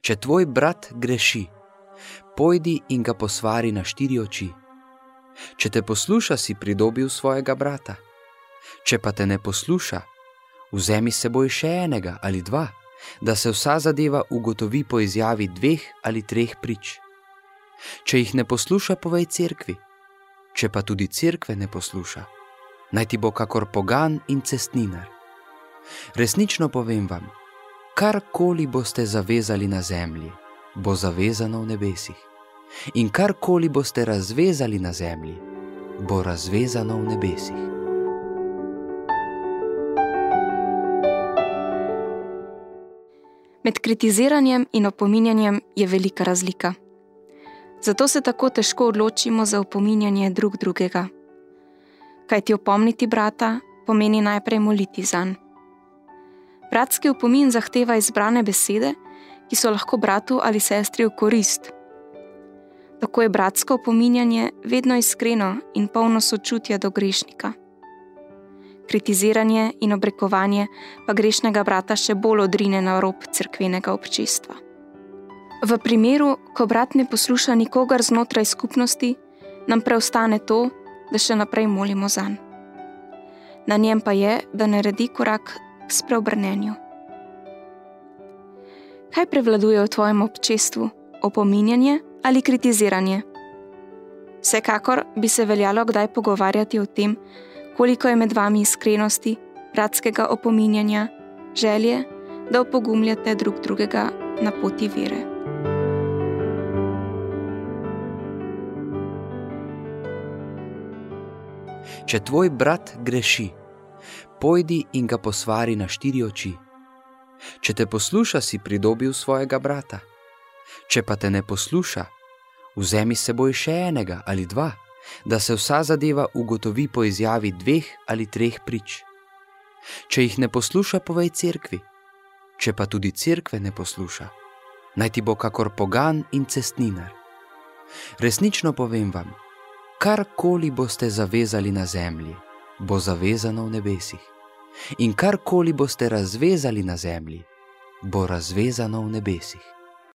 Če tvoj brat greši, pojdi in ga posvari na štiri oči. Če te posluša, si pridobil svojega brata. Če pa te ne posluša, vzemi s seboj še enega ali dva, da se vsa zadeva ugotovi po izjavi dveh ali treh prič. Če jih ne posluša, povej cerkvi, če pa tudi cerkve ne posluša, naj ti bo kakor pogan in cestninar. Resnično povem vam, karkoli boste zavezali na zemlji, bo zavezano v nebesih, in karkoli boste razvezali na zemlji, bo razvezano v nebesih. Med kritiziranjem in opominjanjem je velika razlika. Zato se tako težko odločimo za opominjanje drug drugega. Kaj ti opomniti brata, pomeni najprej moliti za njega. Bratski opomin zahteva izbrane besede, ki so lahko bratu ali sestri v korist. Tako je bratsko opominjanje vedno iskreno in polno sočutja do grešnika kritiziranje in obrekovanje pa grešnega brata še bolj odrine na rob crkvenega občestva. V primeru, ko brat ne posluša nikogar znotraj skupnosti, nam preostane to, da še naprej molimo za njega. Na njem pa je, da naredi korak spreobrnenju. Kaj prevladuje v tvojem občestvu, opominjanje ali kritiziranje? Vsekakor bi se veljalo kdaj pogovarjati o tem, koliko je med vami iskrenosti, bratskega opominjanja, želje, da opogumljate drug drugega na poti vere. Če tvoj brat greši, pojdi in ga posvari na štiri oči. Če te posluša, si pridobil svojega brata. Če pa te ne posluša, vzemi s seboj še enega ali dva da se vsa zadeva ugotovi po izjavi dveh ali treh prič. Če jih ne posluša, povej cerkvi, če pa tudi cerkve ne posluša, naj ti bo kakor pogan in cestninar. Resnično povem vam, karkoli boste zavezali na zemlji, bo zavezano v nebesih, in karkoli boste razvezali na zemlji, bo razvezano v nebesih.